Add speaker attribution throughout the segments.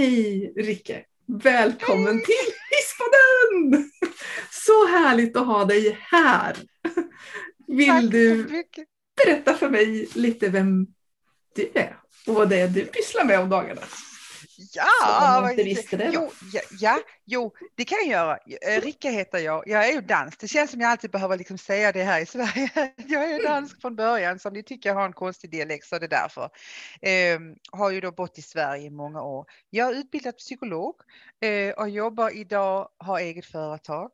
Speaker 1: Hej Ricke! Välkommen Hej. till Hisspodden! Så härligt att ha dig här. Vill Tack du berätta för mig lite vem du är och vad det är du pysslar med om dagarna?
Speaker 2: Ja, inte visste det. Jo, ja, ja, jo, det kan jag göra. Eh, Ricka heter jag. Jag är ju dansk. Det känns som jag alltid behöver liksom säga det här i Sverige. Jag är dansk från början, som ni tycker jag har en konstig dialekt så det är därför. Eh, har ju då bott i Sverige i många år. Jag är utbildad psykolog eh, och jobbar idag, har eget företag.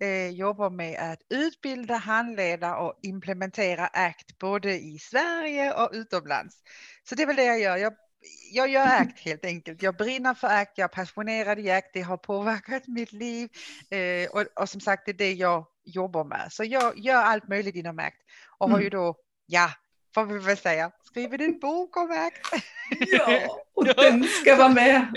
Speaker 2: Eh, jobbar med att utbilda, handleda och implementera ACT både i Sverige och utomlands. Så det är väl det jag gör. Jag jag gör ACT helt enkelt. Jag brinner för ACT, jag är passionerad i ACT, det har påverkat mitt liv eh, och, och, som sagt det är det jag jobbar med. Så jag gör allt möjligt inom ACT och mm. har ju då, ja, får vi väl säga, skrivit en bok om ACT.
Speaker 1: Ja, och den ska vara med.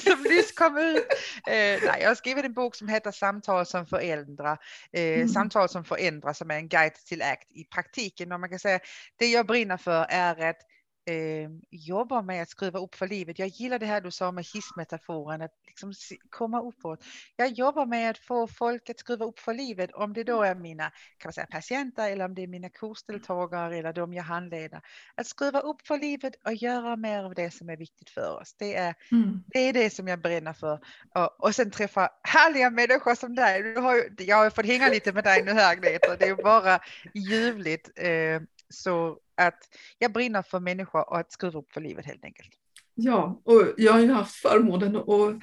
Speaker 2: som nyss kom ut. Eh, nej, jag har skrivit en bok som heter Samtal som förändrar. Eh, mm. Samtal som förändrar som är en guide till ACT i praktiken. Och man kan säga det jag brinner för är att eh, jobbar med att skruva upp för livet. Jag gillar det här du sa med hissmetaforen, att liksom komma uppåt. Jag jobbar med att få folk att skruva upp för livet, om det då är mina kan man säga, patienter eller om det är mina kursdeltagare eller de jag handleder. Att skruva upp för livet och göra mer av det som är viktigt för oss. Det är, mm. det, är det som jag brinner för. Och, och sen träffa härliga människor som dig. Du har, jag har fått hänga lite med dig nu här Agneta. Det är bara ljuvligt. Eh, så att jag brinner för människor och att skruva upp för livet helt enkelt.
Speaker 1: Ja, och jag har ju haft förmånen att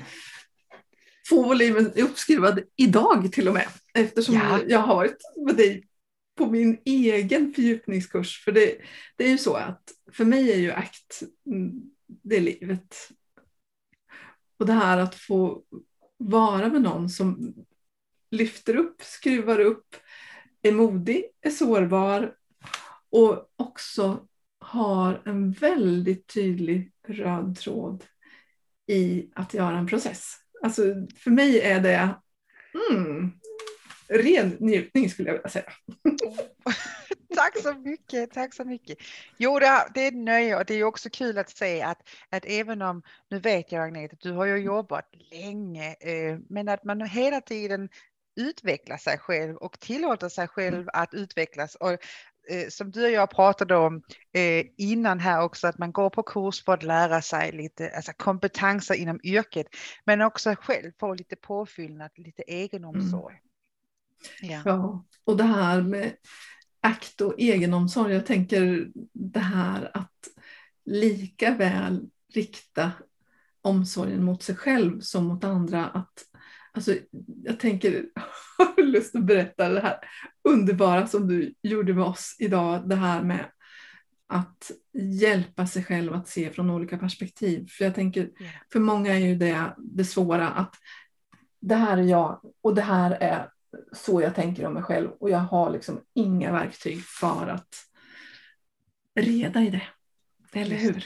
Speaker 1: få volymen uppskruvad idag till och med. Eftersom ja. jag har varit med dig på min egen fördjupningskurs. För det, det är ju så att för mig är ju ACT, mm, det är livet. Och det här att få vara med någon som lyfter upp, skruvar upp, är modig, är sårbar och också har en väldigt tydlig röd tråd i att göra en process. Alltså för mig är det mm, ren njutning skulle jag vilja säga.
Speaker 2: tack så mycket, tack så mycket. Jo, det är, är nöje och det är också kul att se att, att även om, nu vet jag Agneta, du har ju jobbat länge, eh, men att man hela tiden utvecklar sig själv och tillåter sig själv mm. att utvecklas. Och Eh, som du och jag pratade om eh, innan här också, att man går på kurs för att lära sig lite alltså kompetenser inom yrket, men också själv få lite påfyllnad, lite egenomsorg.
Speaker 1: Mm. Ja. ja, och det här med akt och egenomsorg, jag tänker det här att lika väl rikta omsorgen mot sig själv som mot andra, att Alltså, jag tänker, har lust att berätta det här underbara som du gjorde med oss idag, det här med att hjälpa sig själv att se från olika perspektiv. För jag tänker, för många är ju det det svåra att det här är jag och det här är så jag tänker om mig själv och jag har liksom inga verktyg för att reda i det. Eller hur?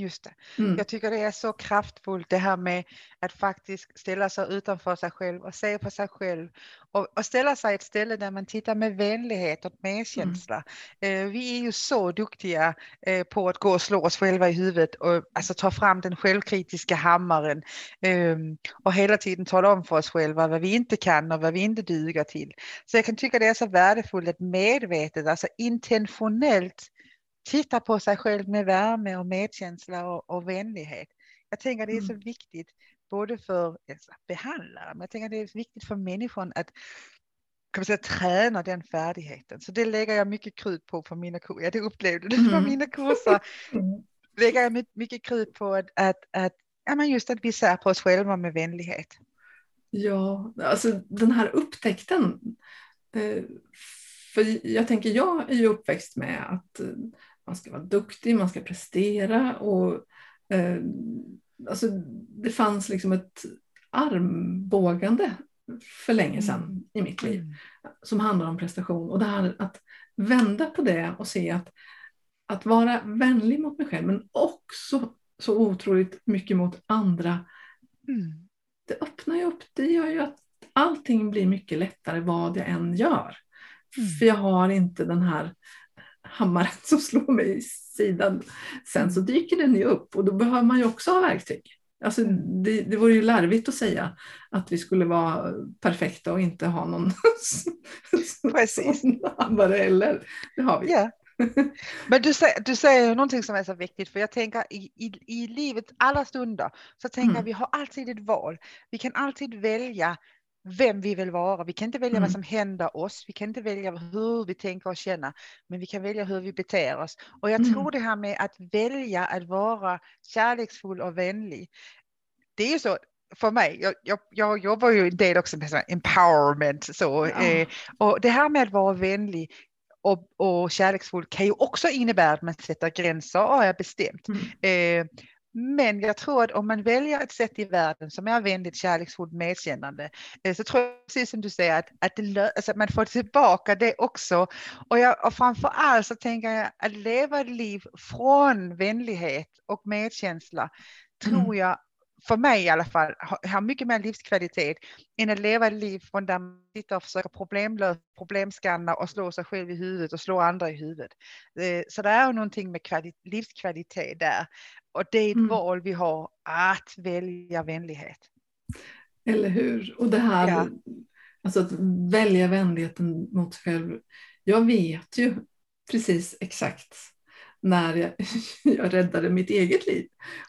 Speaker 2: Just det. Mm. Jag tycker det är så kraftfullt det här med att faktiskt ställa sig utanför sig själv och se på sig själv och, och ställa sig ett ställe där man tittar med vänlighet och medkänsla. Mm. Eh, vi är ju så duktiga eh, på att gå och slå oss själva i huvudet och alltså ta fram den självkritiska hammaren eh, och hela tiden tala om för oss själva vad vi inte kan och vad vi inte duger till. Så jag kan tycka det är så värdefullt att medvetet, alltså intentionellt titta på sig själv med värme och medkänsla och, och vänlighet. Jag tänker att det är så mm. viktigt både för alltså, behandlare, men jag tänker att det är viktigt för människan att kan man säga, träna den färdigheten. Så det lägger jag mycket krut på på mina kurser. Ja, det upplevde du på mm. mina kurser. Mm. lägger jag mycket krut på att, att, att, ja, men just att vi ser på oss själva med vänlighet.
Speaker 1: Ja, alltså den här upptäckten. Eh, för jag tänker, jag är ju uppväxt med att man ska vara duktig, man ska prestera och eh, alltså, det fanns liksom ett armbågande för länge sedan mm. i mitt liv mm. som handlar om prestation och det här att vända på det och se att att vara vänlig mot mig själv men också så otroligt mycket mot andra. Mm. Det öppnar ju upp, det gör ju att allting blir mycket lättare vad jag än gör. Mm. För jag har inte den här hammaren som slår mig i sidan. Sen så dyker den ju upp och då behöver man ju också ha verktyg. Alltså, det, det vore ju larvigt att säga att vi skulle vara perfekta och inte ha någon
Speaker 2: Precis.
Speaker 1: snabbare eller. Det har vi.
Speaker 2: Ja. Men du säger, du säger någonting som är så viktigt, för jag tänker i, i, i livet alla stunder så tänker mm. vi har alltid ett val. Vi kan alltid välja vem vi vill vara. Vi kan inte välja mm. vad som händer oss. Vi kan inte välja hur vi tänker och känner, men vi kan välja hur vi beter oss. Och jag mm. tror det här med att välja att vara kärleksfull och vänlig. Det är ju så för mig, jag, jag, jag jobbar ju en del också med empowerment så, ja. eh, och det här med att vara vänlig och, och kärleksfull kan ju också innebära att man sätter gränser och är bestämt. Mm. Eh, men jag tror att om man väljer ett sätt i världen som är vänligt, kärleksfullt, medkännande, eh, så tror jag precis som du säger att, att, det, alltså att man får tillbaka det också. Och, jag, och framför allt så tänker jag att leva ett liv från vänlighet och medkänsla tror mm. jag för mig i alla fall, har mycket mer livskvalitet än att leva ett liv från där man sitter och försöker problemlösa, problemskanna och slå sig själv i huvudet och slå andra i huvudet. Eh, så det är någonting med livskvalitet där. Och det är ett mm. val vi har att välja vänlighet.
Speaker 1: Eller hur? Och det här, ja. alltså att välja vänligheten mot sig själv. Jag vet ju precis exakt när jag, jag räddade mitt eget liv.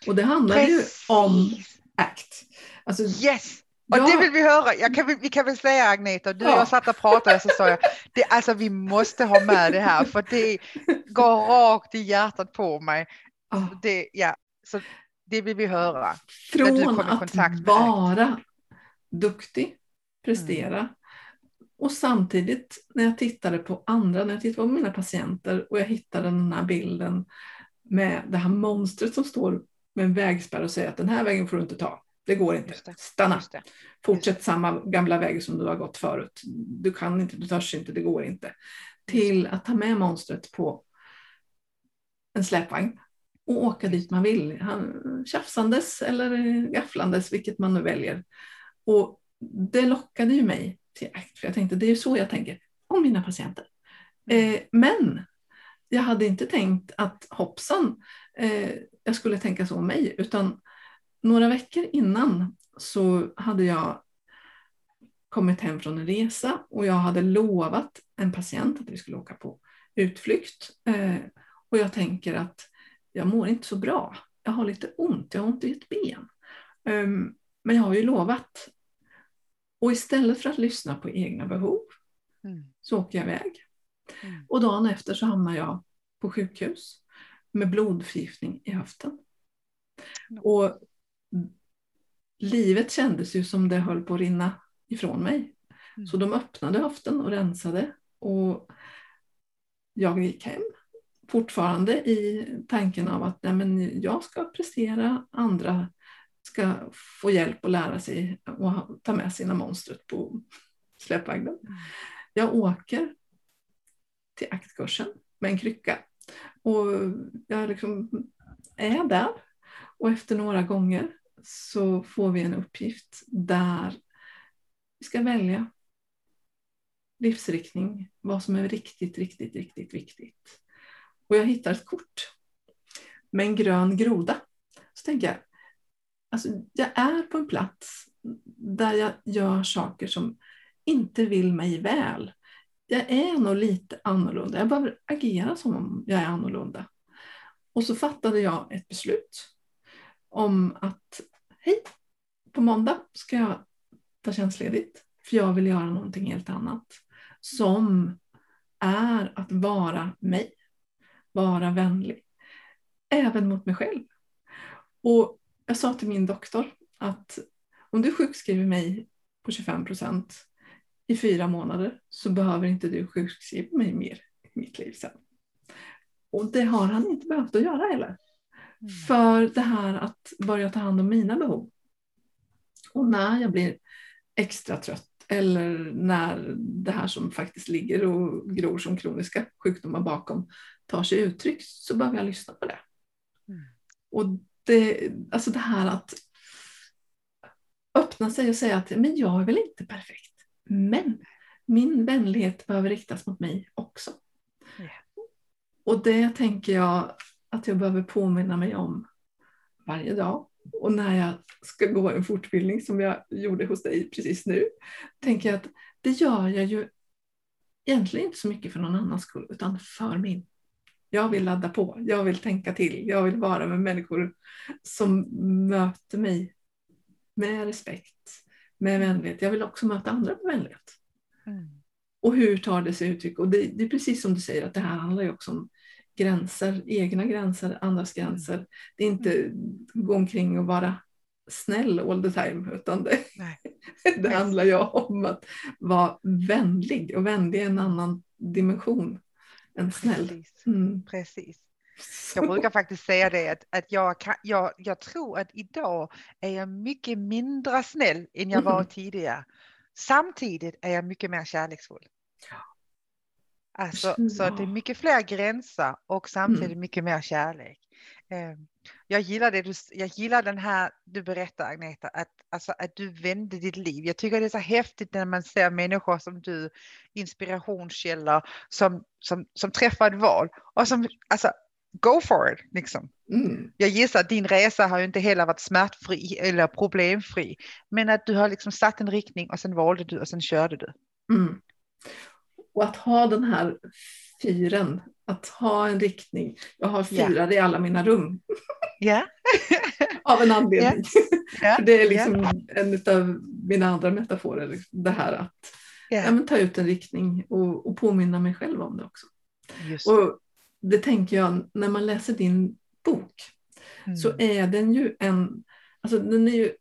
Speaker 1: Och det handlade ju om ACT.
Speaker 2: Alltså, yes! Och ja. det vill vi höra. Jag kan, vi kan väl säga Agneta, du och jag satt och pratade och så sa jag, det, alltså vi måste ha med det här för det går rakt i hjärtat på mig. Det, ja, så det vill vi höra.
Speaker 1: Från att vara duktig, prestera, mm. Och samtidigt när jag tittade på andra, när jag tittade på mina patienter och jag hittade den här bilden med det här monstret som står med en vägspärr och säger att den här vägen får du inte ta. Det går inte. Stanna. Fortsätt samma gamla väg som du har gått förut. Du kan inte, du törs inte, det går inte. Till att ta med monstret på en släpvagn och åka dit man vill. Han, tjafsandes eller gafflandes, vilket man nu väljer. Och det lockade ju mig till ACT, för jag tänkte det är så jag tänker om mina patienter. Eh, men jag hade inte tänkt att hoppsan, eh, jag skulle tänka så om mig, utan några veckor innan så hade jag kommit hem från en resa och jag hade lovat en patient att vi skulle åka på utflykt. Eh, och jag tänker att jag mår inte så bra. Jag har lite ont, jag har ont i ett ben. Um, men jag har ju lovat. Och istället för att lyssna på egna behov mm. så åker jag iväg. Mm. Och dagen efter så hamnar jag på sjukhus med blodförgiftning i höften. Mm. Och livet kändes ju som det höll på att rinna ifrån mig. Mm. Så de öppnade höften och rensade och jag gick hem fortfarande i tanken av att nej, men jag ska prestera, andra ska få hjälp att lära sig och ta med sina monstret på släpvagnen. Jag åker till aktkursen med en krycka och jag liksom är där och efter några gånger så får vi en uppgift där vi ska välja livsriktning, vad som är riktigt, riktigt, riktigt viktigt. Och jag hittar ett kort med en grön groda. Så tänker jag, alltså jag är på en plats där jag gör saker som inte vill mig väl. Jag är nog lite annorlunda. Jag behöver agera som om jag är annorlunda. Och så fattade jag ett beslut om att hej, på måndag ska jag ta tjänstledigt för jag vill göra någonting helt annat. Som är att vara mig vara vänlig. Även mot mig själv. Och jag sa till min doktor att om du sjukskriver mig på 25 procent i fyra månader så behöver inte du sjukskriva mig mer i mitt liv sen. Och det har han inte behövt att göra heller. Mm. För det här att börja ta hand om mina behov. Och när jag blir extra trött eller när det här som faktiskt ligger och gror som kroniska sjukdomar bakom tar sig uttryck så behöver jag lyssna på det. Mm. Och det, alltså det här att öppna sig och säga att men jag är väl inte perfekt, men min vänlighet behöver riktas mot mig också. Yeah. Och det tänker jag att jag behöver påminna mig om varje dag. Och när jag ska gå en fortbildning som jag gjorde hos dig precis nu, tänker jag att det gör jag ju egentligen inte så mycket för någon annans skull, utan för min. Jag vill ladda på, jag vill tänka till, jag vill vara med människor som möter mig med respekt, med vänlighet. Jag vill också möta andra med vänlighet. Mm. Och hur tar det sig uttryck? Och det, det, är precis som du säger att det här handlar ju också om gränser, egna gränser, andras gränser. Det är inte gå omkring och vara snäll all the time utan det, det handlar ju om att vara vänlig och vänlig är en annan dimension än snäll.
Speaker 2: Precis. Mm. Precis. Jag brukar faktiskt säga det att, att jag, kan, jag, jag tror att idag är jag mycket mindre snäll än jag var mm. tidigare. Samtidigt är jag mycket mer kärleksfull. Alltså, ja. Så det är mycket fler gränser och samtidigt mm. mycket mer kärlek. Jag gillar, det du, jag gillar den här du berättar Agneta, att, alltså, att du vände ditt liv. Jag tycker det är så häftigt när man ser människor som du, inspirationskällor, som, som, som träffar ett val och som, alltså, go for it. Liksom. Mm. Jag gissar att din resa har ju inte heller varit smärtfri eller problemfri, men att du har liksom satt en riktning och sen valde du och sen körde du. Mm.
Speaker 1: Och att ha den här fyren, att ha en riktning. Jag har fyrar yeah. i alla mina rum.
Speaker 2: Yeah.
Speaker 1: av en anledning. Yeah. För det är liksom en av mina andra metaforer, det här att ja, men ta ut en riktning och, och påminna mig själv om det också. Just. Och det tänker jag, när man läser din bok mm. så är den ju en, alltså den är ju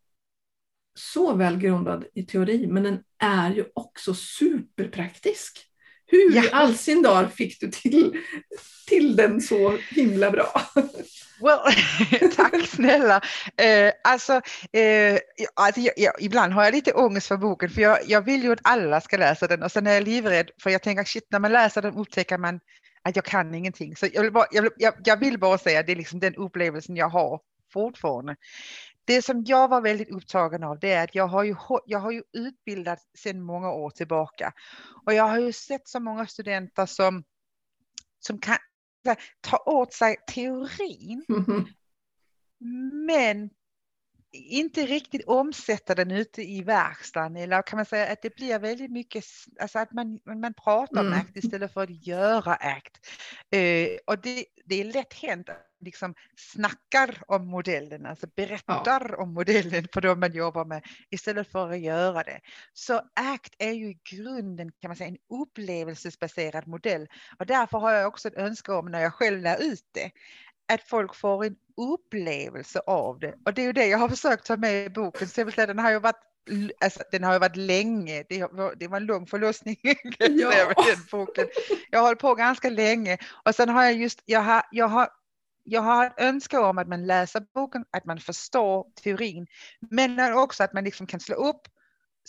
Speaker 1: så välgrundad i teori men den är ju också superpraktisk. Hur ja. i all sin dar fick du till, till den så himla bra?
Speaker 2: Well, tack snälla. Eh, alltså, eh, alltså jag, jag, ibland har jag lite ångest för boken för jag, jag vill ju att alla ska läsa den och sen är jag livrädd för jag tänker shit när man läser den upptäcker man att jag kan ingenting. Så jag vill bara, jag, jag, jag vill bara säga att det är liksom den upplevelsen jag har fortfarande. Det som jag var väldigt upptagen av det är att jag har ju, jag har ju utbildat sedan många år tillbaka och jag har ju sett så många studenter som, som kan ta åt sig teorin mm -hmm. men inte riktigt omsätta den ute i verkstaden eller kan man säga att det blir väldigt mycket, alltså att man, man pratar mm. om ACT istället för att göra ACT. Eh, och det, det är lätt hänt liksom snackar om modellen, alltså berättar ja. om modellen för de man jobbar med istället för att göra det. Så ACT är ju i grunden kan man säga en upplevelsesbaserad modell och därför har jag också ett önskan om när jag själv lär ut det att folk får en upplevelse av det. Och det är ju det jag har försökt ta med i boken. Så säga, den har ju varit Alltså, den har ju varit länge, det var, det var en lång förlossning. Ja. den boken. Jag har hållit på ganska länge och sen har jag just, jag har, jag har, jag har ett önskan om att man läser boken, att man förstår teorin, men också att man liksom kan slå upp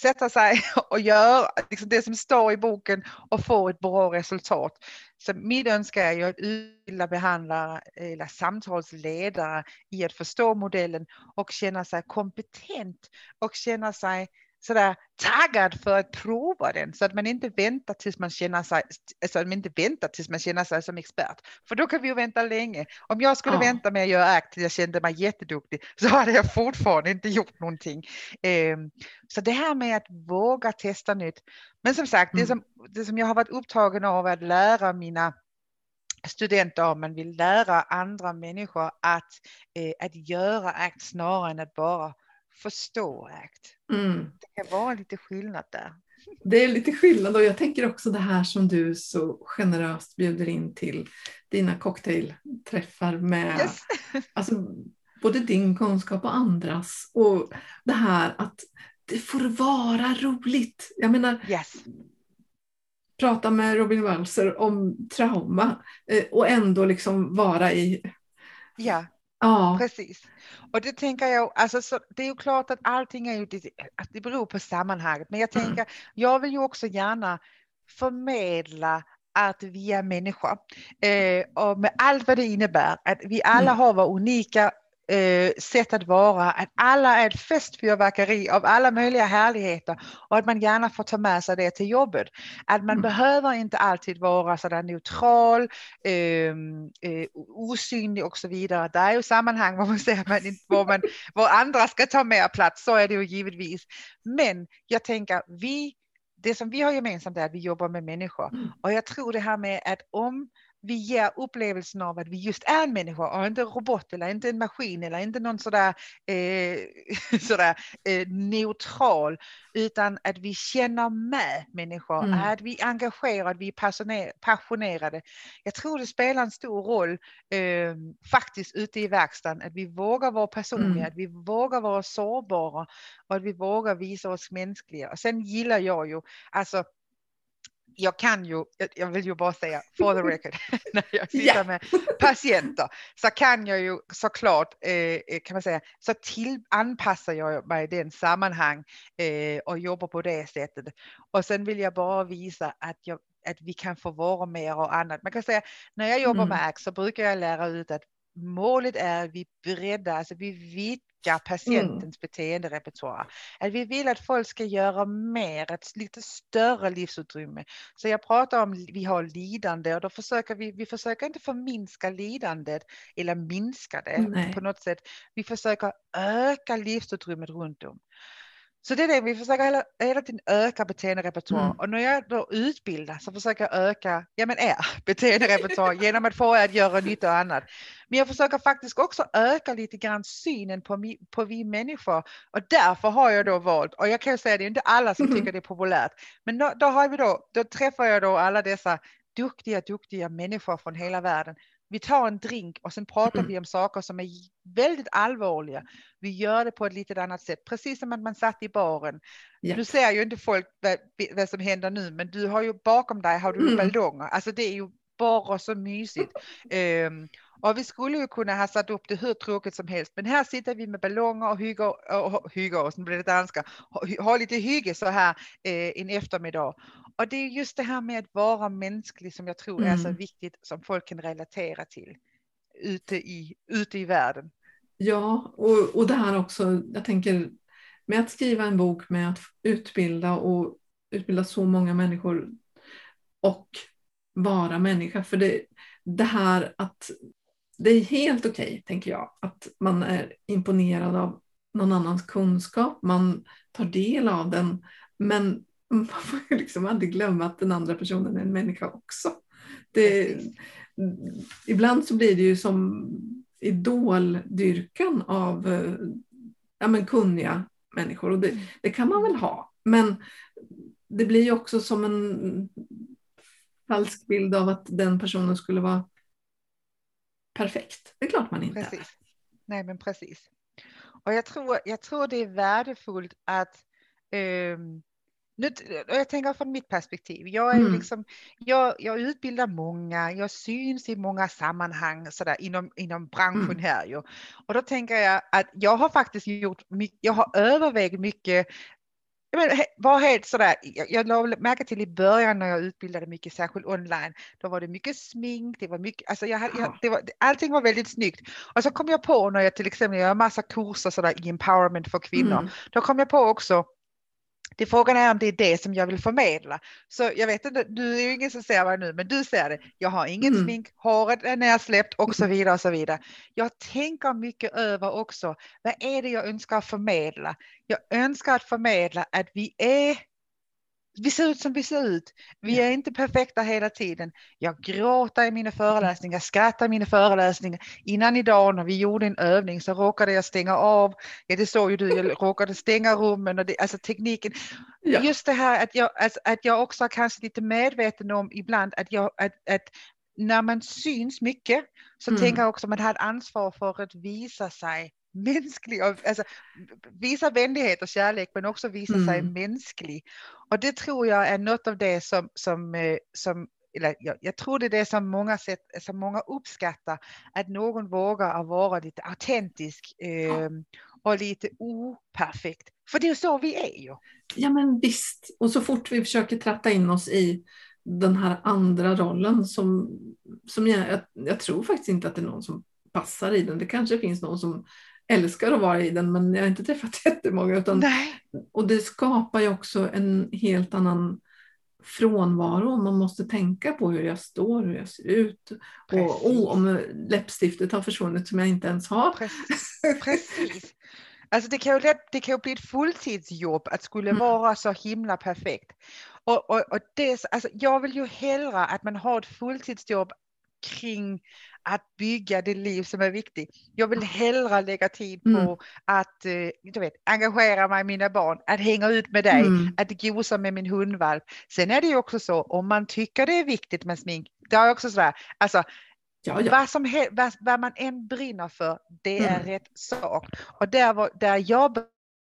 Speaker 2: sätta sig och göra liksom det som står i boken och få ett bra resultat. Så min önskan är ju att utbilda behandlare eller samtalsledare i att förstå modellen och känna sig kompetent och känna sig sådär taggad för att prova den så att man inte väntar tills man känner sig, alltså att man inte väntar tills man känner sig som expert. För då kan vi ju vänta länge. Om jag skulle ja. vänta med att göra ACT tills jag kände mig jätteduktig så hade jag fortfarande inte gjort någonting. Um, så det här med att våga testa nytt. Men som sagt, mm. det, som, det som jag har varit upptagen av att lära mina studenter om man vill lära andra människor att, eh, att göra ACT snarare än att bara förstå ACT. Mm. Det kan vara lite skillnad där.
Speaker 1: Det är lite skillnad och jag tänker också det här som du så generöst bjuder in till dina cocktailträffar med yes. alltså, både din kunskap och andras. Och det här att det får vara roligt. Jag menar,
Speaker 2: yes.
Speaker 1: prata med Robin Walser om trauma eh, och ändå liksom vara i
Speaker 2: Ja. Ja. Precis. Och det tänker jag, alltså, så, det är ju klart att allting är ju, att det beror på sammanhanget, men jag mm. tänker, mm. jag vill ju också gärna förmedla att vi är människor eh, och med allt vad det innebär, att vi alla mm. har våra unika eh, sätt att vara, att alla är ett festfyrverkeri av alla möjliga härligheter och att man gärna får ta med sig det till jobbet. Att man mm. behöver inte alltid vara sådär neutral, eh, eh, osynlig och så vidare. Det är ju sammanhang var man säger man, var, man, var andra ska ta mer plats, så är det ju givetvis. Men jag tänker, vi det som vi har gemensamt är att vi jobbar med människor. Mm. Och jag tror det här med att om vi ger upplevelsen av att vi just är en människa och inte en robot eller inte en maskin eller inte någon sådär, eh, sådär eh, neutral utan att vi känner med människor, mm. att vi är engagerade, vi är passionerade. Jag tror det spelar en stor roll eh, faktiskt ute i verkstaden att vi vågar vara personliga, mm. att vi vågar vara sårbara och att vi vågar visa oss mänskliga. Och sen gillar jag ju, alltså jag kan ju, jag vill ju bara säga for the record, när jag sitter yeah. med patienter så kan jag ju såklart, eh, eh, kan man säga, så till, anpassar jag mig i den sammanhang eh, och jobbar på det sättet. Och sen vill jag bara visa att jag att vi kan få vara mer och annat. Man kan säga när jag jobbar mm. med ACT så brukar jag lära ut att målet är att vi bredda, alltså vi vidgar patientens mm. beteenderepertoar. Att vi vill att folk ska göra mer, ett lite större livsutrymme. Så jag pratar om vi har lidande och då försöker vi, vi försöker inte förminska lidandet eller minska det Nej. på något sätt. Vi försöker öka livsutrymmet runt om. Så det är det vi försöker hela, hela tiden öka beteenderepertoar mm. och när jag då utbildar så försöker jag öka ja, men er beteenderepertoar genom att få er att göra nytta och annat. Men jag försöker faktiskt också öka lite grann synen på, mi, på vi människor och därför har jag då valt, och jag kan ju säga det är inte alla som tycker det är populärt, men då, då, har vi då, då träffar jag då alla dessa duktiga, duktiga människor från hela världen vi tar en drink och sen pratar vi om saker som är väldigt allvarliga. Vi gör det på ett lite annat sätt, precis som att man satt i baren. Ja. Nu ser ju inte folk vad, vad, som händer nu, men du har ju bakom dig har du mm. ballonger. Alltså det är ju bara så mysigt. Um, och vi skulle ju kunna ha satt upp det hur tråkigt som helst, men här sitter vi med ballonger och hygger, och hygger och sen blir det danska, har lite hygge så här eh, en eftermiddag. Och det är just det här med att vara mänsklig som jag tror är så mm. viktigt som folk kan relatera till ute i, ute i världen.
Speaker 1: Ja, och, och det här också, jag tänker med att skriva en bok, med att utbilda och utbilda så många människor och vara människa. För det, det här att det är helt okej, okay, tänker jag, att man är imponerad av någon annans kunskap, man tar del av den, men man får ju liksom aldrig glömma att den andra personen är en människa också. Det, ibland så blir det ju som idoldyrkan av ja, men kunniga människor och det, mm. det kan man väl ha. Men det blir ju också som en falsk bild av att den personen skulle vara perfekt. Det är klart man inte
Speaker 2: precis. är. Nej, men precis. Och jag tror, jag tror det är värdefullt att um, nu, jag tänker från mitt perspektiv. Jag, är mm. liksom, jag, jag utbildar många, jag syns i många sammanhang sådär, inom, inom branschen mm. här. Ju. Och då tänker jag att jag har faktiskt gjort, jag har övervägt mycket men, var helt sådär, jag, jag la märke till i början när jag utbildade mycket, särskilt online, då var det mycket smink, det var mycket, alltså jag, jag, det var, allting var väldigt snyggt. Och så kom jag på när jag till exempel gör massa kurser sådär i empowerment för kvinnor, mm. då kom jag på också det frågan är om det är det som jag vill förmedla. Så jag vet inte, du är ju ingen som ser mig nu, men du ser det. Jag har ingen mm. smink, håret är nersläppt och så vidare och så vidare. Jag tänker mycket över också, vad är det jag önskar förmedla? Jag önskar att förmedla att vi är vi ser ut som vi ser ut. Vi är inte perfekta hela tiden. Jag gråter i mina föreläsningar, skrattar i mina föreläsningar. Innan idag när vi gjorde en övning så råkade jag stänga av. Ja, det såg ju du, jag råkade stänga rummen och det, alltså tekniken. Ja. Just det här att jag, alltså, att jag också är kanske lite medveten om ibland att, jag, att, att när man syns mycket så mm. tänker jag också att man har ett ansvar för att visa sig mänsklig, alltså, visa vänlighet och kärlek men också visa mm. sig mänsklig. Och det tror jag är något av det som, som, eh, som eller jag, jag, tror det är det som många, sätt, som många uppskattar, att någon vågar vara lite autentisk eh, och lite operfekt. För det är så vi är ju.
Speaker 1: Ja men visst, och så fort vi försöker tratta in oss i den här andra rollen som, som jag, jag, jag tror faktiskt inte att det är någon som passar i den. Det kanske finns någon som älskar att vara i den men jag har inte träffat jättemånga. Utan, och det skapar ju också en helt annan frånvaro. Man måste tänka på hur jag står, hur jag ser ut. Precis. Och oh, om läppstiftet har försvunnit som jag inte ens har.
Speaker 2: Precis. Precis. Alltså det kan, ju lätt, det kan ju bli ett fulltidsjobb att skulle mm. vara så himla perfekt. Och, och, och det, alltså jag vill ju hellre att man har ett fulltidsjobb kring att bygga det liv som är viktigt. Jag vill hellre lägga tid på mm. att eh, du vet, engagera mig i mina barn, att hänga ut med dig, mm. att gosa med min hundvalp. Sen är det ju också så om man tycker det är viktigt med smink, det är också sådär, alltså Ja, ja. Vad, som, vad, vad, man än brinner för, det mm. är rätt sak. Och där, var, där jag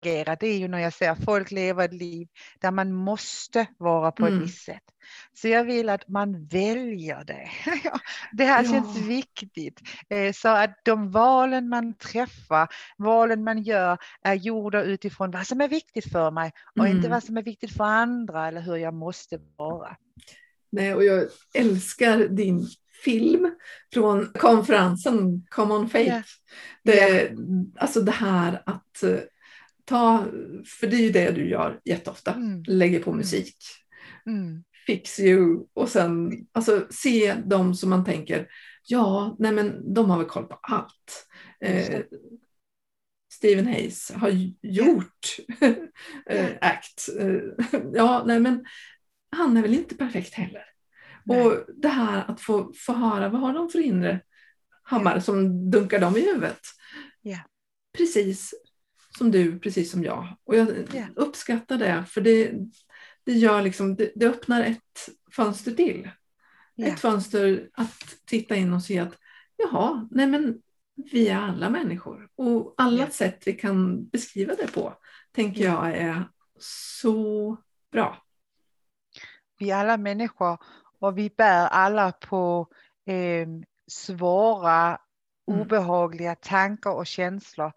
Speaker 2: agerar, det är ju när jag ser folk leva ett liv där man måste vara på mm. ett visst sätt. Så jag vill att man väljer det. det här ja. känns viktigt. Eh, så att de valen man träffar, valen man gör är gjorda utifrån vad som är viktigt för mig och mm. inte vad som är viktigt för andra eller hur jag måste vara.
Speaker 1: Nej, och jag älskar din film från konferensen Common Faith. Yeah. Det, yeah. Alltså det här att eh, ta, för det är ju det du gör jätteofta, mm. lägger på mm. musik. Mm. Fix you och sen alltså, se dem som man tänker, ja, nej men de har väl koll på allt. Eh, Stephen Hayes har gjort eh, ACT. Eh, ja, nej men han är väl inte perfekt heller. Nej. Och det här att få, få höra, vad har de för inre hammare som dunkar dem i huvudet?
Speaker 2: Yeah.
Speaker 1: Precis som du, precis som jag. Och jag yeah. uppskattar det för det, det, gör liksom, det, det öppnar ett fönster till. Yeah. Ett fönster att titta in och se att jaha, nej men vi är alla människor och alla yeah. sätt vi kan beskriva det på tänker jag är så bra.
Speaker 2: Vi är alla människor och vi bär alla på eh, svåra, mm. obehagliga tankar och känslor.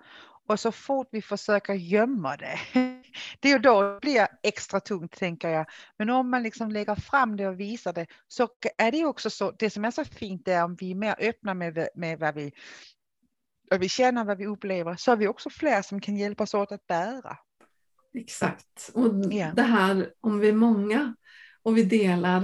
Speaker 2: Och så fort vi försöker gömma det, det är då det blir extra tungt tänker jag. Men om man liksom lägger fram det och visar det så är det också så, det som är så fint är om vi är mer öppna med, med vad vi och vi känner vad vi upplever så är vi också fler som kan hjälpas åt att bära.
Speaker 1: Exakt. Och yeah. det här om vi är många och vi delar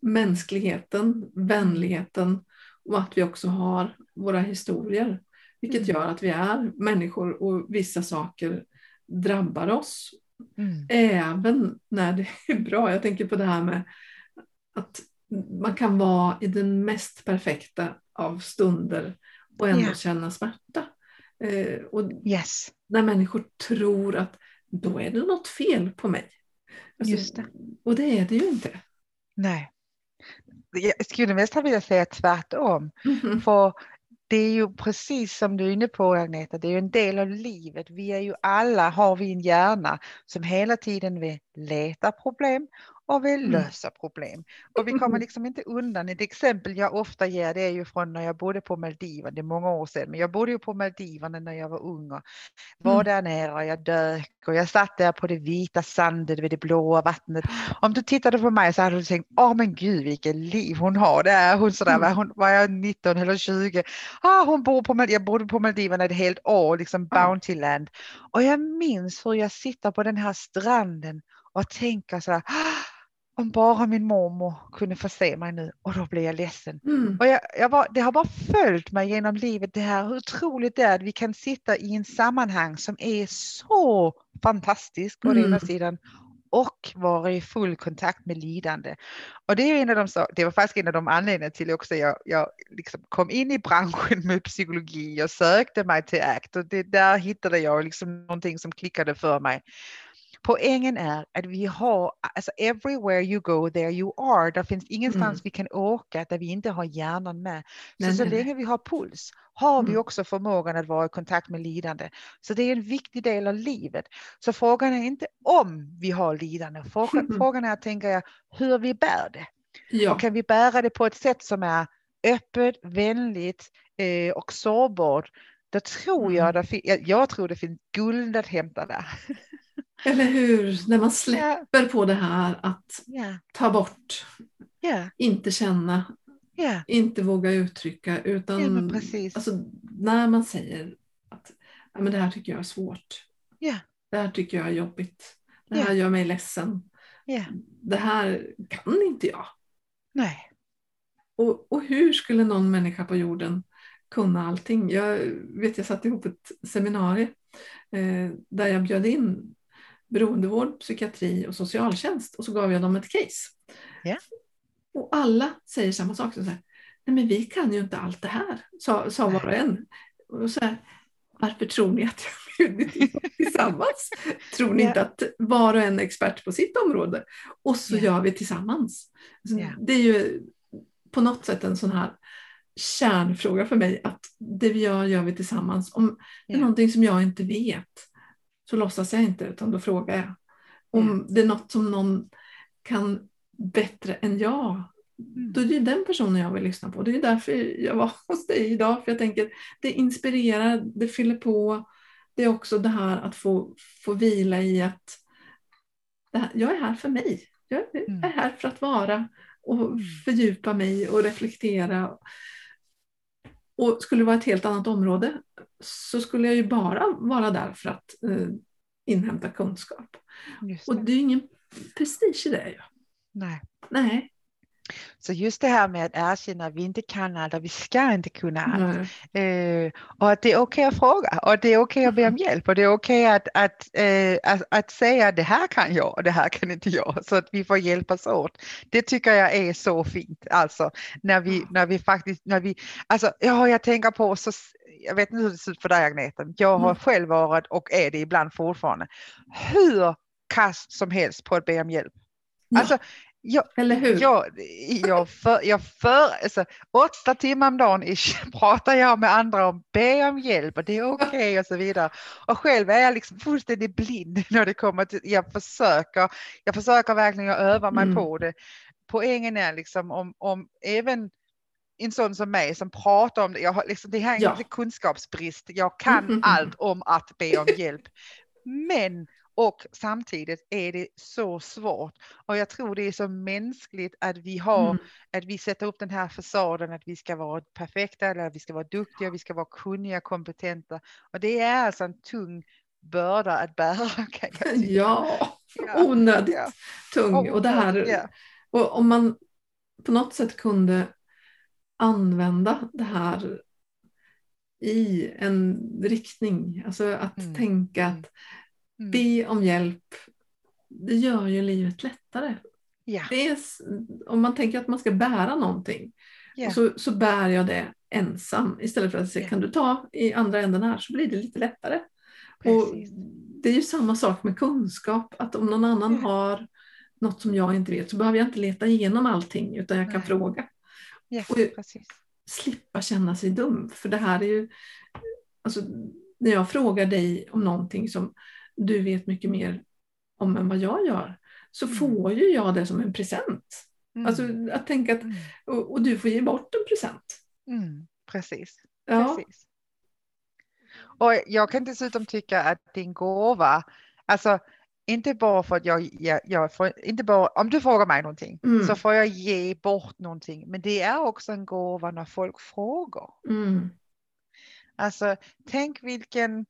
Speaker 1: mänskligheten, vänligheten och att vi också har våra historier. Vilket mm. gör att vi är människor och vissa saker drabbar oss. Mm. Även när det är bra. Jag tänker på det här med att man kan vara i den mest perfekta av stunder och ändå yeah. känna smärta. Eh, och
Speaker 2: yes.
Speaker 1: När människor tror att då är det något fel på mig.
Speaker 2: Alltså, Just det.
Speaker 1: Och det är det ju inte.
Speaker 2: Nej. Jag skulle nästan vilja säga tvärtom. Mm -hmm. För det är ju precis som du är inne på Agneta, det är ju en del av livet. Vi är ju alla, har vi en hjärna som hela tiden vill leta problem och vill mm. lösa problem. Och vi kommer liksom inte undan. Ett exempel jag ofta ger det är ju från när jag bodde på Maldiverna, det är många år sedan, men jag bodde ju på Maldiverna när jag var ung och var mm. där nere och jag dök och jag satt där på det vita sanden vid det blåa vattnet. Om du tittade på mig så hade du tänkt, åh men gud vilket liv hon har där. Hon sådär, mm. hon, var jag 19 eller 20? Ah, hon bor på, jag bodde på Maldiverna ett helt år, liksom Bountyland. Och jag minns hur jag sitter på den här stranden och tänker så här, om bara min mormor kunde få se mig nu och då blir jag ledsen. Mm. Och jag, jag var, det har bara följt mig genom livet det här hur otroligt det är att vi kan sitta i en sammanhang som är så fantastisk på mm. ena sidan och vara i full kontakt med lidande. Och det, är en av de, det var faktiskt en av de anledningarna till också jag, jag liksom kom in i branschen med psykologi och sökte mig till ACT och det, där hittade jag liksom någonting som klickade för mig. Poängen är att vi har, alltså everywhere you go there you are. Det finns ingenstans mm. vi kan åka där vi inte har hjärnan med. Så nej, så nej. länge vi har puls har vi mm. också förmågan att vara i kontakt med lidande. Så det är en viktig del av livet. Så frågan är inte om vi har lidande. Frågan, mm. frågan är, tänker jag, hur vi bär det. Ja. Och kan vi bära det på ett sätt som är öppet, vänligt eh, och sårbart. Då tror jag, mm. det, jag tror det finns guld att hämta där.
Speaker 1: Eller hur? När man släpper yeah. på det här att yeah. ta bort,
Speaker 2: yeah.
Speaker 1: inte känna. Inte våga uttrycka utan alltså, när man säger att ja, men det här tycker jag är svårt. Det här tycker jag är jobbigt. Det här gör mig ledsen. Det här kan inte jag.
Speaker 2: Nej.
Speaker 1: Och, och hur skulle någon människa på jorden kunna allting? Jag vet jag satte ihop ett seminarium eh, där jag bjöd in beroendevård, psykiatri och socialtjänst och så gav jag dem ett case.
Speaker 2: Yeah.
Speaker 1: Och alla säger samma sak. Så här, Nej, men vi kan ju inte allt det här, sa, sa var och en. Och så här, varför tror ni att jag bjudit tillsammans? tror ni yeah. inte att var och en är expert på sitt område? Och så yeah. gör vi tillsammans. Yeah. Det är ju på något sätt en sån här kärnfråga för mig att det vi gör, gör vi tillsammans. Om det är någonting som jag inte vet så låtsas jag inte utan då frågar jag. Om det är något som någon kan bättre än jag Mm. Då är det den personen jag vill lyssna på. Det är därför jag var hos dig idag. För jag tänker, det inspirerar, det fyller på. Det är också det här att få, få vila i att här, jag är här för mig. Jag mm. är här för att vara och mm. fördjupa mig och reflektera. Och skulle det vara ett helt annat område så skulle jag ju bara vara där för att eh, inhämta kunskap. Det. Och det är ingen prestige i det.
Speaker 2: Nej.
Speaker 1: Nej.
Speaker 2: Så just det här med att erkänna att vi inte kan allt och vi ska inte kunna allt. Eh, och att det är okej okay att fråga och det är okej okay att be om hjälp och det är okej okay att, att, eh, att, att, säga det här kan jag och det här kan inte jag så att vi får hjälpas åt. Det tycker jag är så fint alltså när vi, när vi faktiskt, när vi, alltså ja jag tänker på så jag vet inte hur det ser ut för dig Agneta, jag har mm. själv varit och är det ibland fortfarande, hur kast som helst på att be om hjälp. Ja. Alltså, jag,
Speaker 1: Eller hur?
Speaker 2: Jag, jag för, jag för, alltså, åtta timmar om dagen pratar jag med andra om be om hjälp och det är okej okay och så vidare. Och själv är jag liksom fullständigt blind när det kommer till, jag försöker, jag försöker verkligen öva mig mm. på det. Poängen är liksom om, om även en sån som mig som pratar om det, jag har liksom, det här är ja. inte kunskapsbrist, jag kan mm. allt om att be om hjälp. Men och samtidigt är det så svårt. Och jag tror det är så mänskligt att vi har, mm. att vi sätter upp den här fasaden att vi ska vara perfekta eller vi ska vara duktiga, vi ska vara kunniga, kompetenta. Och det är alltså en tung börda att bära. Kan jag
Speaker 1: ja, ja, onödigt ja. tung. Och, det här, ja. och om man på något sätt kunde använda det här i en riktning, alltså att mm. tänka att mm. Be om hjälp. Det gör ju livet lättare.
Speaker 2: Ja.
Speaker 1: Det är, om man tänker att man ska bära någonting ja. så, så bär jag det ensam istället för att säga ja. kan du ta i andra änden här så blir det lite lättare. Och det är ju samma sak med kunskap att om någon annan ja. har något som jag inte vet så behöver jag inte leta igenom allting utan jag kan Nej. fråga. Och slippa känna sig dum för det här är ju alltså, när jag frågar dig om någonting som du vet mycket mer om än vad jag gör, så mm. får ju jag det som en present. Mm. Alltså att tänka att, mm. och, och, du får ge bort en present.
Speaker 2: Mm. Precis.
Speaker 1: Ja.
Speaker 2: Precis. Och jag kan dessutom tycka att din gåva, alltså inte bara för att jag, jag, jag får, inte bara, om du frågar mig någonting mm. så får jag ge bort någonting, men det är också en gåva när folk frågar.
Speaker 1: Mm.
Speaker 2: Alltså tänk vilken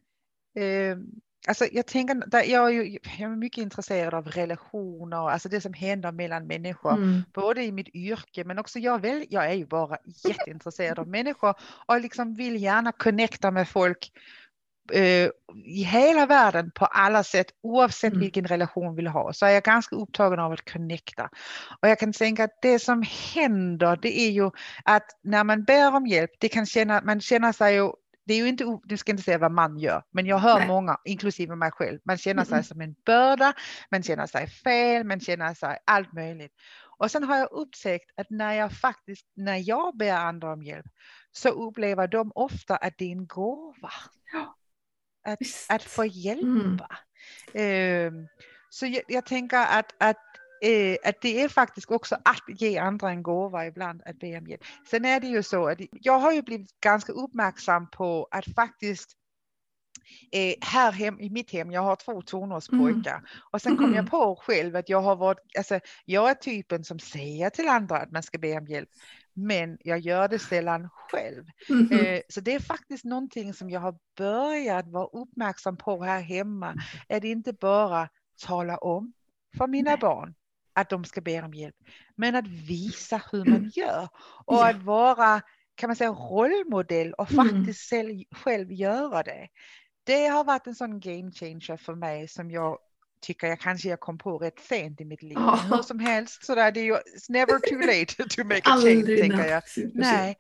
Speaker 2: eh, Alltså jag, tänker, jag, är ju, jag är mycket intresserad av relationer, alltså det som händer mellan människor, mm. både i mitt yrke men också jag, väl, jag är ju bara jätteintresserad av människor och liksom vill gärna connecta med folk eh, i hela världen på alla sätt oavsett mm. vilken relation vi vill ha så är jag ganska upptagen av att connecta. Och jag kan tänka att det som händer det är ju att när man ber om hjälp, det kan känna, man känner sig ju det är ju inte, du ska inte säga vad man gör, men jag hör Nej. många, inklusive mig själv, man känner sig mm. som en börda, man känner sig fel, man känner sig allt möjligt. Och sen har jag upptäckt att när jag faktiskt, när jag ber andra om hjälp, så upplever de ofta att det är en gåva. Att, att få hjälpa. Mm. Um, så jag, jag, tänker att, att eh, att det är faktiskt också att ge andra en gåva ibland att be om hjälp. Sen är det ju så att jag har ju blivit ganska uppmärksam på att faktiskt eh, här hem, i mitt hem, jag har två tonårspojkar mm. och sen kom jag mm. på själv att jag har varit, alltså jag är typen som säger till andra att man ska be om hjälp, men jag gör det sällan själv. Mm. Eh, så det är faktiskt någonting som jag har börjat vara uppmärksam på här hemma, det inte bara tala om för mina Nej. barn att de ska be om hjälp, men att visa hur man gör och ja. att vara kan man säga rollmodell och mm. faktiskt mm. själv göra det. Det har varit en sån game changer för mig som jag tycker jag kanske jag kom på rätt sent i mitt liv. Oh. Hur som helst, så där, det är ju it's never too late to make a change, tänker jag. Nej.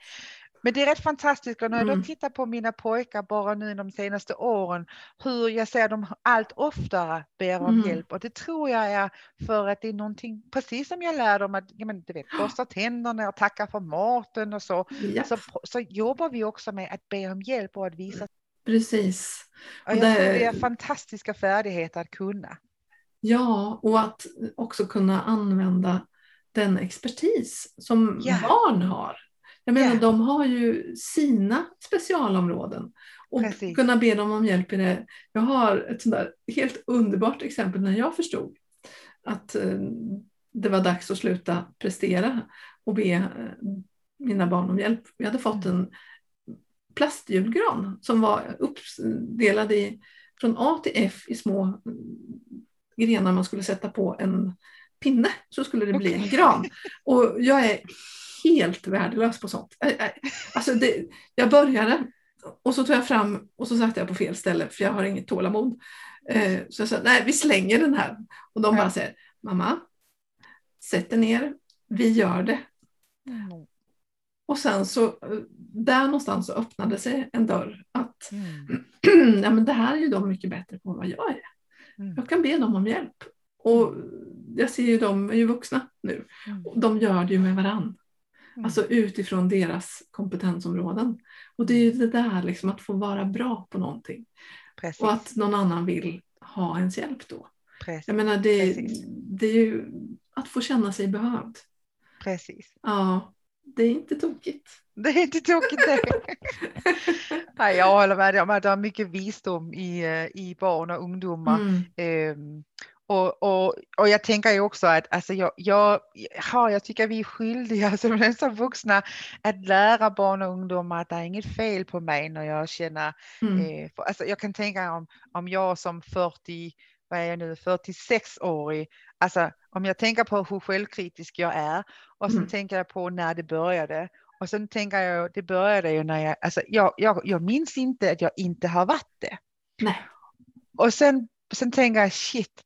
Speaker 2: Men det är rätt fantastiskt och när jag då mm. tittar på mina pojkar bara nu de senaste åren, hur jag ser dem allt oftare ber om mm. hjälp och det tror jag är för att det är någonting, precis som jag lär dem att ja, men, du vet, borsta tänderna och tacka för maten och så, ja. så, så jobbar vi också med att be om hjälp och att visa.
Speaker 1: Precis.
Speaker 2: Och jag det... tror det är fantastiska färdigheter att kunna.
Speaker 1: Ja, och att också kunna använda den expertis som yeah. barn har. Jag menar, yeah. de har ju sina specialområden och Precis. kunna be dem om hjälp i det. Jag har ett sånt helt underbart exempel när jag förstod att eh, det var dags att sluta prestera och be eh, mina barn om hjälp. Vi hade fått mm. en plastjulgran som var uppdelad i, från A till F i små grenar man skulle sätta på en pinne så skulle det bli en gran. Och jag är helt värdelös på sånt. Alltså det, jag började och så tog jag fram och så satte jag på fel ställe för jag har inget tålamod. Eh, så jag sa, nej vi slänger den här. Och de bara säger, mamma, sätt dig ner, vi gör det. Mm. Och sen så, där någonstans så öppnade sig en dörr att mm. ja, men det här är ju de mycket bättre på än vad jag är. Mm. Jag kan be dem om hjälp. Och jag ser ju de är ju vuxna nu. Mm. De gör det ju med varann. Mm. Alltså utifrån deras kompetensområden. Och det är ju det där liksom att få vara bra på någonting. Precis. Och att någon annan vill ha ens hjälp då. Precis. Jag menar det, det är ju att få känna sig behövd.
Speaker 2: Precis.
Speaker 1: Ja, det är inte tokigt.
Speaker 2: Det är inte tokigt det. Nej, jag håller med om att det är mycket visdom i, eh, i barn och ungdomar. Mm. Um, och, och, och jag tänker ju också att alltså jag, jag, ja, jag tycker vi är skyldiga som nästan vuxna att lära barn och ungdomar att det är inget fel på mig när jag känner, mm. eh, för, alltså jag kan tänka om, om jag som 40, vad är jag nu, 46-årig, alltså om jag tänker på hur självkritisk jag är och sen mm. tänker jag på när det började och sen tänker jag, det började ju när jag, alltså jag, jag, jag minns inte att jag inte har varit det.
Speaker 1: Nej.
Speaker 2: Och sen, sen tänker jag, shit,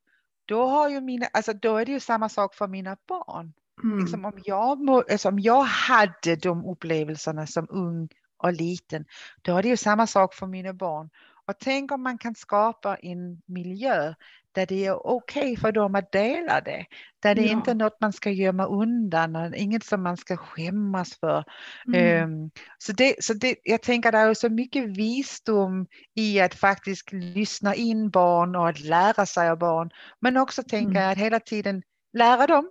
Speaker 2: då, har ju mina, alltså då är det ju samma sak för mina barn. Mm. Liksom om, jag, alltså om jag hade de upplevelserna som ung och liten, då är det ju samma sak för mina barn. Och tänk om man kan skapa en miljö där det är okej okay för dem att dela det. Där det ja. inte är något man ska gömma undan, inget som man ska skämmas för. Mm. Um, så det, så det, jag tänker att det är så mycket visdom i att faktiskt lyssna in barn och att lära sig av barn. Men också tänka mm. att hela tiden lära dem.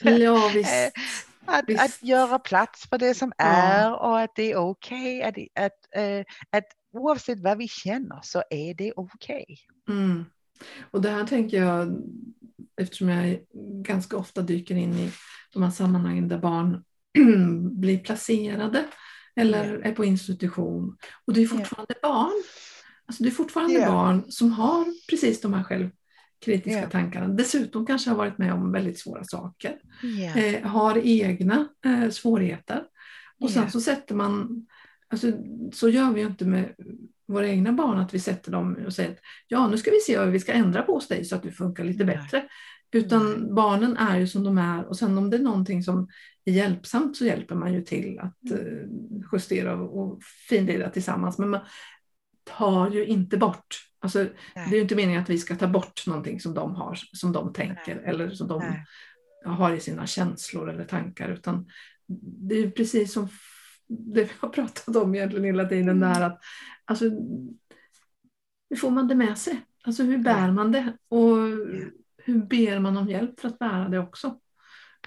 Speaker 1: Ja, visst. Eh,
Speaker 2: att, att göra plats för det som ja. är och att det är okej. Okay, att, att, uh, att oavsett vad vi känner så är det okej.
Speaker 1: Okay. Mm. Och det här tänker jag, eftersom jag ganska ofta dyker in i de här sammanhangen där barn blir placerade eller yeah. är på institution. Och det är fortfarande yeah. barn. Alltså det är fortfarande yeah. barn som har precis de här självkritiska tankarna. Dessutom kanske har varit med om väldigt svåra saker. Eh, har egna eh, svårigheter. Och sen så sätter man, alltså, så gör vi ju inte med våra egna barn, att vi sätter dem och säger att ja, nu ska vi se vad vi ska ändra på hos dig så att du funkar lite Nej. bättre. Utan Nej. barnen är ju som de är och sen om det är någonting som är hjälpsamt så hjälper man ju till att uh, justera och finlira tillsammans. Men man tar ju inte bort, alltså, det är ju inte meningen att vi ska ta bort någonting som de har, som de tänker Nej. eller som de har i sina känslor eller tankar utan det är precis som det vi har pratat om egentligen hela tiden mm. där att alltså, hur får man det med sig? Alltså hur bär man det? Och hur ber man om hjälp för att bära det också?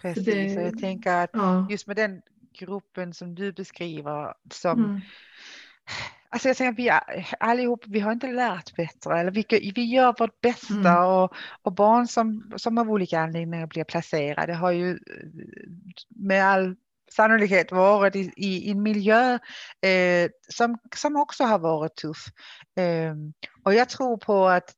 Speaker 2: Precis, det, jag tänker att ja. just med den gruppen som du beskriver som mm. Alltså jag tänker, vi allihop, vi har inte lärt bättre, eller vi, vi gör vårt bästa mm. och, och barn som, som av olika anledningar blir placerade har ju med all sannolikhet varit i, i en miljö eh, som, som också har varit tuff. Eh, och jag tror på att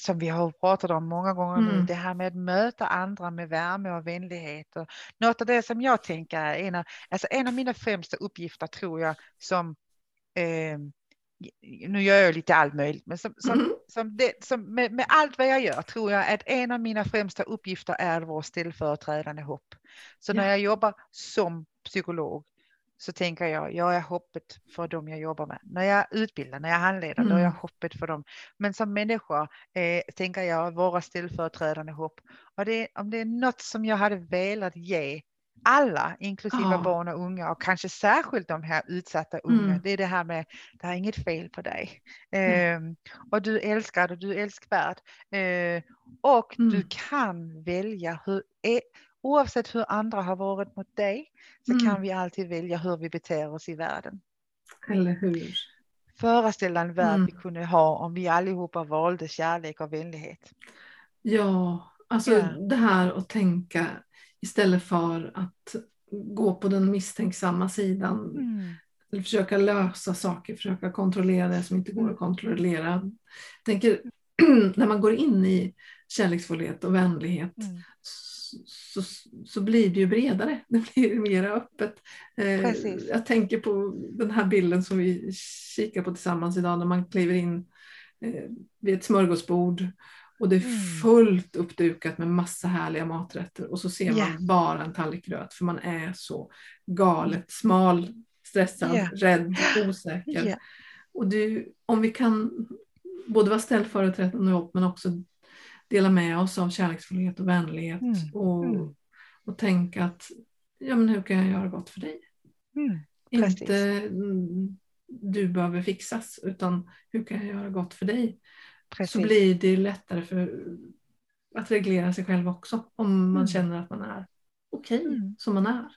Speaker 2: som vi har pratat om många gånger nu, mm. det här med att möta andra med värme och vänlighet. Och något av det som jag tänker är en av, alltså en av mina främsta uppgifter tror jag som eh, nu gör jag lite allt möjligt, men som, som, mm. som, det, som med, med, allt vad jag gör tror jag att en av mina främsta uppgifter är vår ställföreträdande hopp. Så ja. när jag jobbar som psykolog så tänker jag, jag är hoppet för dem jag jobbar med. När jag utbildar, när jag handleder, mm. då är jag mm. hoppet för dem. Men som människa eh, tänker jag vara ställföreträdande hopp. Och det, om det är något som jag hade velat ge alla, inklusive oh. barn och unga och kanske särskilt de här utsatta unga. Mm. Det är det här med, det är inget fel på dig. Mm. Eh, och du är älskad och du är älskvärd. Eh, och mm. du kan välja hur, är, oavsett hur andra har varit mot dig så mm. kan vi alltid välja hur vi beter oss i världen.
Speaker 1: Eller hur?
Speaker 2: Föreställa en värld mm. vi kunde ha om vi allihopa valde kärlek och vänlighet.
Speaker 1: Ja, alltså ja. det här att tänka istället för att gå på den misstänksamma sidan. Mm. Eller försöka lösa saker, försöka kontrollera det som inte går att kontrollera. Jag tänker, när man går in i kärleksfullhet och vänlighet mm så, så blir det ju bredare, det blir mer öppet. Eh, jag tänker på den här bilden som vi kikar på tillsammans idag när man kliver in eh, vid ett smörgåsbord och det är mm. fullt uppdukat med massa härliga maträtter och så ser man yeah. bara en tallrik gröt för man är så galet smal, stressad, yeah. rädd, osäker. Yeah. Och det, om vi kan både vara ställföreträdande och men också dela med oss av kärleksfullhet och vänlighet mm. Och, mm. och tänka att ja, men hur kan jag göra gott för dig? Mm. Inte mm, du behöver fixas utan hur kan jag göra gott för dig? Precis. Så blir det lättare för att reglera sig själv också om man mm. känner att man är okej okay, mm. som man är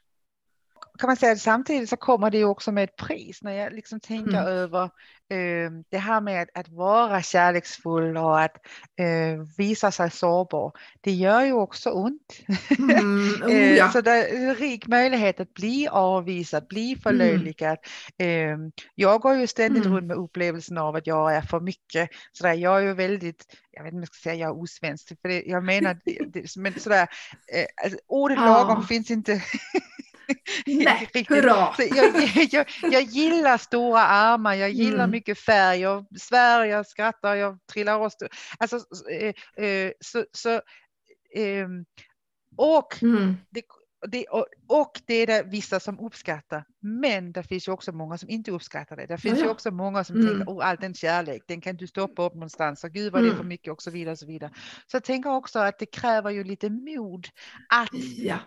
Speaker 2: kan man säga att samtidigt så kommer det ju också med ett pris när jag liksom tänker mm. över eh, det här med att, att, vara kärleksfull och att eh, visa sig sårbar. Det gör ju också ont. Mm. Oh, ja. eh, så det är en rik möjlighet att bli avvisad, bli mm. förlöjligad. Mm. jag går ju ständigt mm. runt med upplevelsen av att jag är för mycket. Så där, jag är ju väldigt jag vet inte om jag ska säga jag är osvensk, för det, jag menar, det, men sådär, eh, alltså, ordet lagom finns inte
Speaker 1: Nej, hurra!
Speaker 2: Jag, jag, jag, gillar stora armar, jag gillar mm. mycket färg, jag svär, jag skrattar, jag trillar oss. Alltså, eh, eh, så, så eh, och, mm. det, det, och, och, det är det vissa som uppskattar, men det finns ju också många som inte uppskattar det. Det finns ja, ju också många som mm. tänker, oh, all den kärlek, den kan du stoppa upp någonstans, och gud vad det är för mm. mycket och så vidare. Och så vidare. Så jag tänker också att det kräver ju lite mod att ja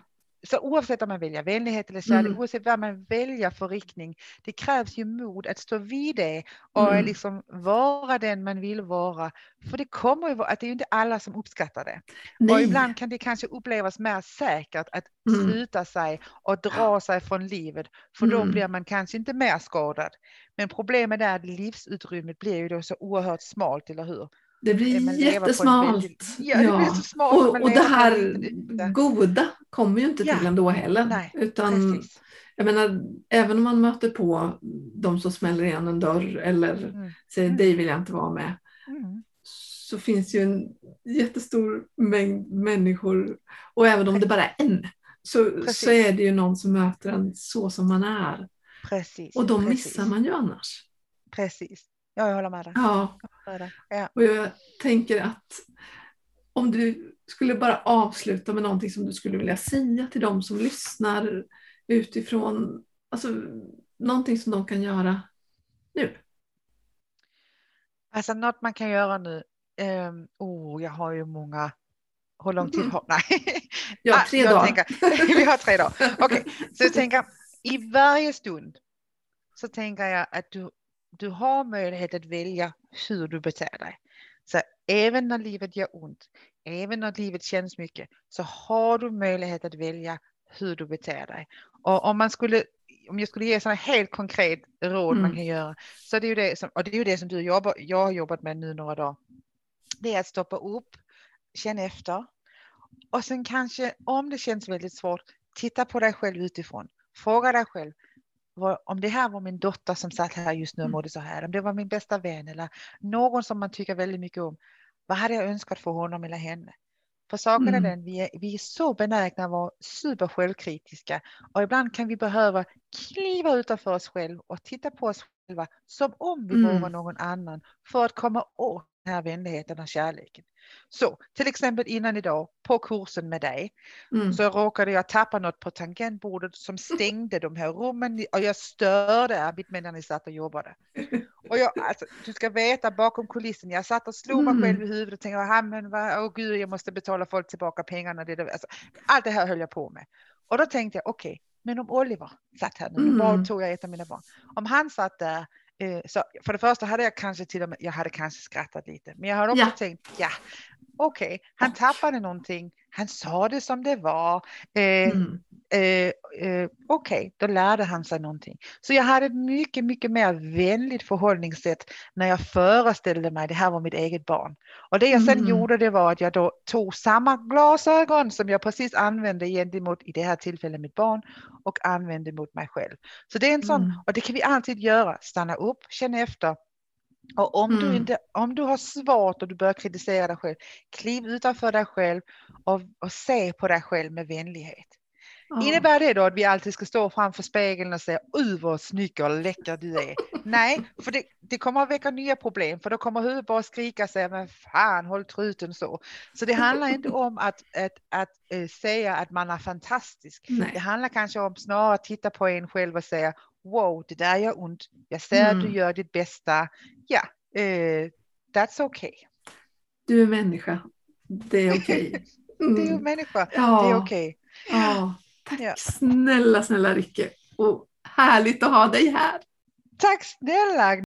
Speaker 2: så oavsett om man väljer vänlighet eller kärlek, mm. oavsett vad man väljer för riktning, det krävs ju mod att stå vid det och mm. liksom vara den man vill vara. För det kommer ju att det är inte alla som uppskattar det. Nej. Och ibland kan det kanske upplevas mer säkert att mm. sluta sig och dra sig från livet, för då mm. blir man kanske inte mer skadad. Men problemet är att livsutrymmet blir ju då så oerhört smalt, eller hur?
Speaker 1: Det blir jättesmalt. ja, det blir så smalt. Och, och det här goda kommer ju inte ja. till ändå heller. Nej, utan, jag menar, även om man möter på de som smäller igen en dörr eller mm. säger mm. dig vill jag inte vara med. Mm. Så finns ju en jättestor mängd människor och även om det bara är en så, så är det ju någon som möter en så som man är. Precis. Och de Precis. missar man ju annars.
Speaker 2: Precis. Ja, jag håller med dig.
Speaker 1: Ja. ja. Och jag tänker att om du skulle bara avsluta med någonting som du skulle vilja säga till de som lyssnar utifrån, alltså någonting som de kan göra nu.
Speaker 2: Alltså något man kan göra nu, um, oh, jag har ju många, hur lång tid mm. har, nej.
Speaker 1: Ja, tre dagar.
Speaker 2: Tänker, vi har tre dagar, okej. Okay. Så jag tänker, i varje stund så tänker jag att du du har möjlighet att välja hur du beter dig. Så även när livet gör ont, även när livet känns mycket, så har du möjlighet att välja hur du beter dig. Och om man skulle om jag skulle ge sådana helt konkret råd mm. man kan göra, så det är ju det som, och det är ju det som du jobbar, jag har jobbat med nu några dagar. Det är att stoppa upp, känna efter och sen kanske om det känns väldigt svårt, titta på dig själv utifrån. Fråga dig själv, om det här var min dotter som satt här just nu och mm. mådde så här, om det var min bästa vän eller någon som man tycker väldigt mycket om, vad hade jag önskat för honom eller henne? För saken mm. är den, vi är, vi är så benägna att vara super självkritiska och ibland kan vi behöva kliva utanför oss själva och titta på oss själva som om vi mm. vore någon annan för att komma åt här vänligheten och kärleken. Så till exempel innan idag på kursen med dig mm. så råkade jag tappa något på tangentbordet som stängde de här rummen och jag störde Arvid medan ni satt och jobbade. Och jag, alltså, du ska veta bakom kulissen, jag satt och slog mig själv i mm. huvudet och tänkte, ah, men vad, oh, gud, jag måste betala folk tillbaka pengarna. Det, alltså, allt det här höll jag på med. Och då tänkte jag, okej, okay, men om Oliver satt här nu, mm. tog jag ett av mina barn, om han satt där Eh, så för det första hade jag kanske till och med, jag hade kanske skrattat lite, men jag har också ja. tänkt, ja, okej, okay, han tappade någonting, han sa det som det var, eh, mm. eh, eh, okej, okay, då lärde han sig någonting. Så jag hade ett mycket, mycket mer vänligt förhållningssätt när jag föreställde mig det här var mitt eget barn. Och det jag sen mm. gjorde det var att jag då tog samma glasögon som jag precis använde gentemot, i det här tillfället mitt barn, och använde mot mig själv. Så det är en sån, mm. och det kan vi alltid göra, stanna upp, känna efter, och om, mm. du inte, om du har svårt och du börjar kritisera dig själv, kliv utanför dig själv och, och se på dig själv med vänlighet. Oh. Innebär det då att vi alltid ska stå framför spegeln och säga ”Uy vad snygg och läcker du är”? Nej, för det, det, kommer att väcka nya problem för då kommer huvudet bara skrika och säga ”Men fan, håll truten så”. Så det handlar inte om att, att, att, äh, säga att man är fantastisk. Nej. Det handlar kanske om snarare att titta på en själv och säga wow, det där gör ont. Jag ser mm. att du mm. gör ditt bästa. Ja, uh, that's okay.
Speaker 1: Du är människa. Det är okej. Okay.
Speaker 2: Mm. du är människa. Ja. Det är okej.
Speaker 1: Okay. Ja. Tack ja. snälla, snälla Ricke. Och härligt att ha dig här.
Speaker 2: Tack snälla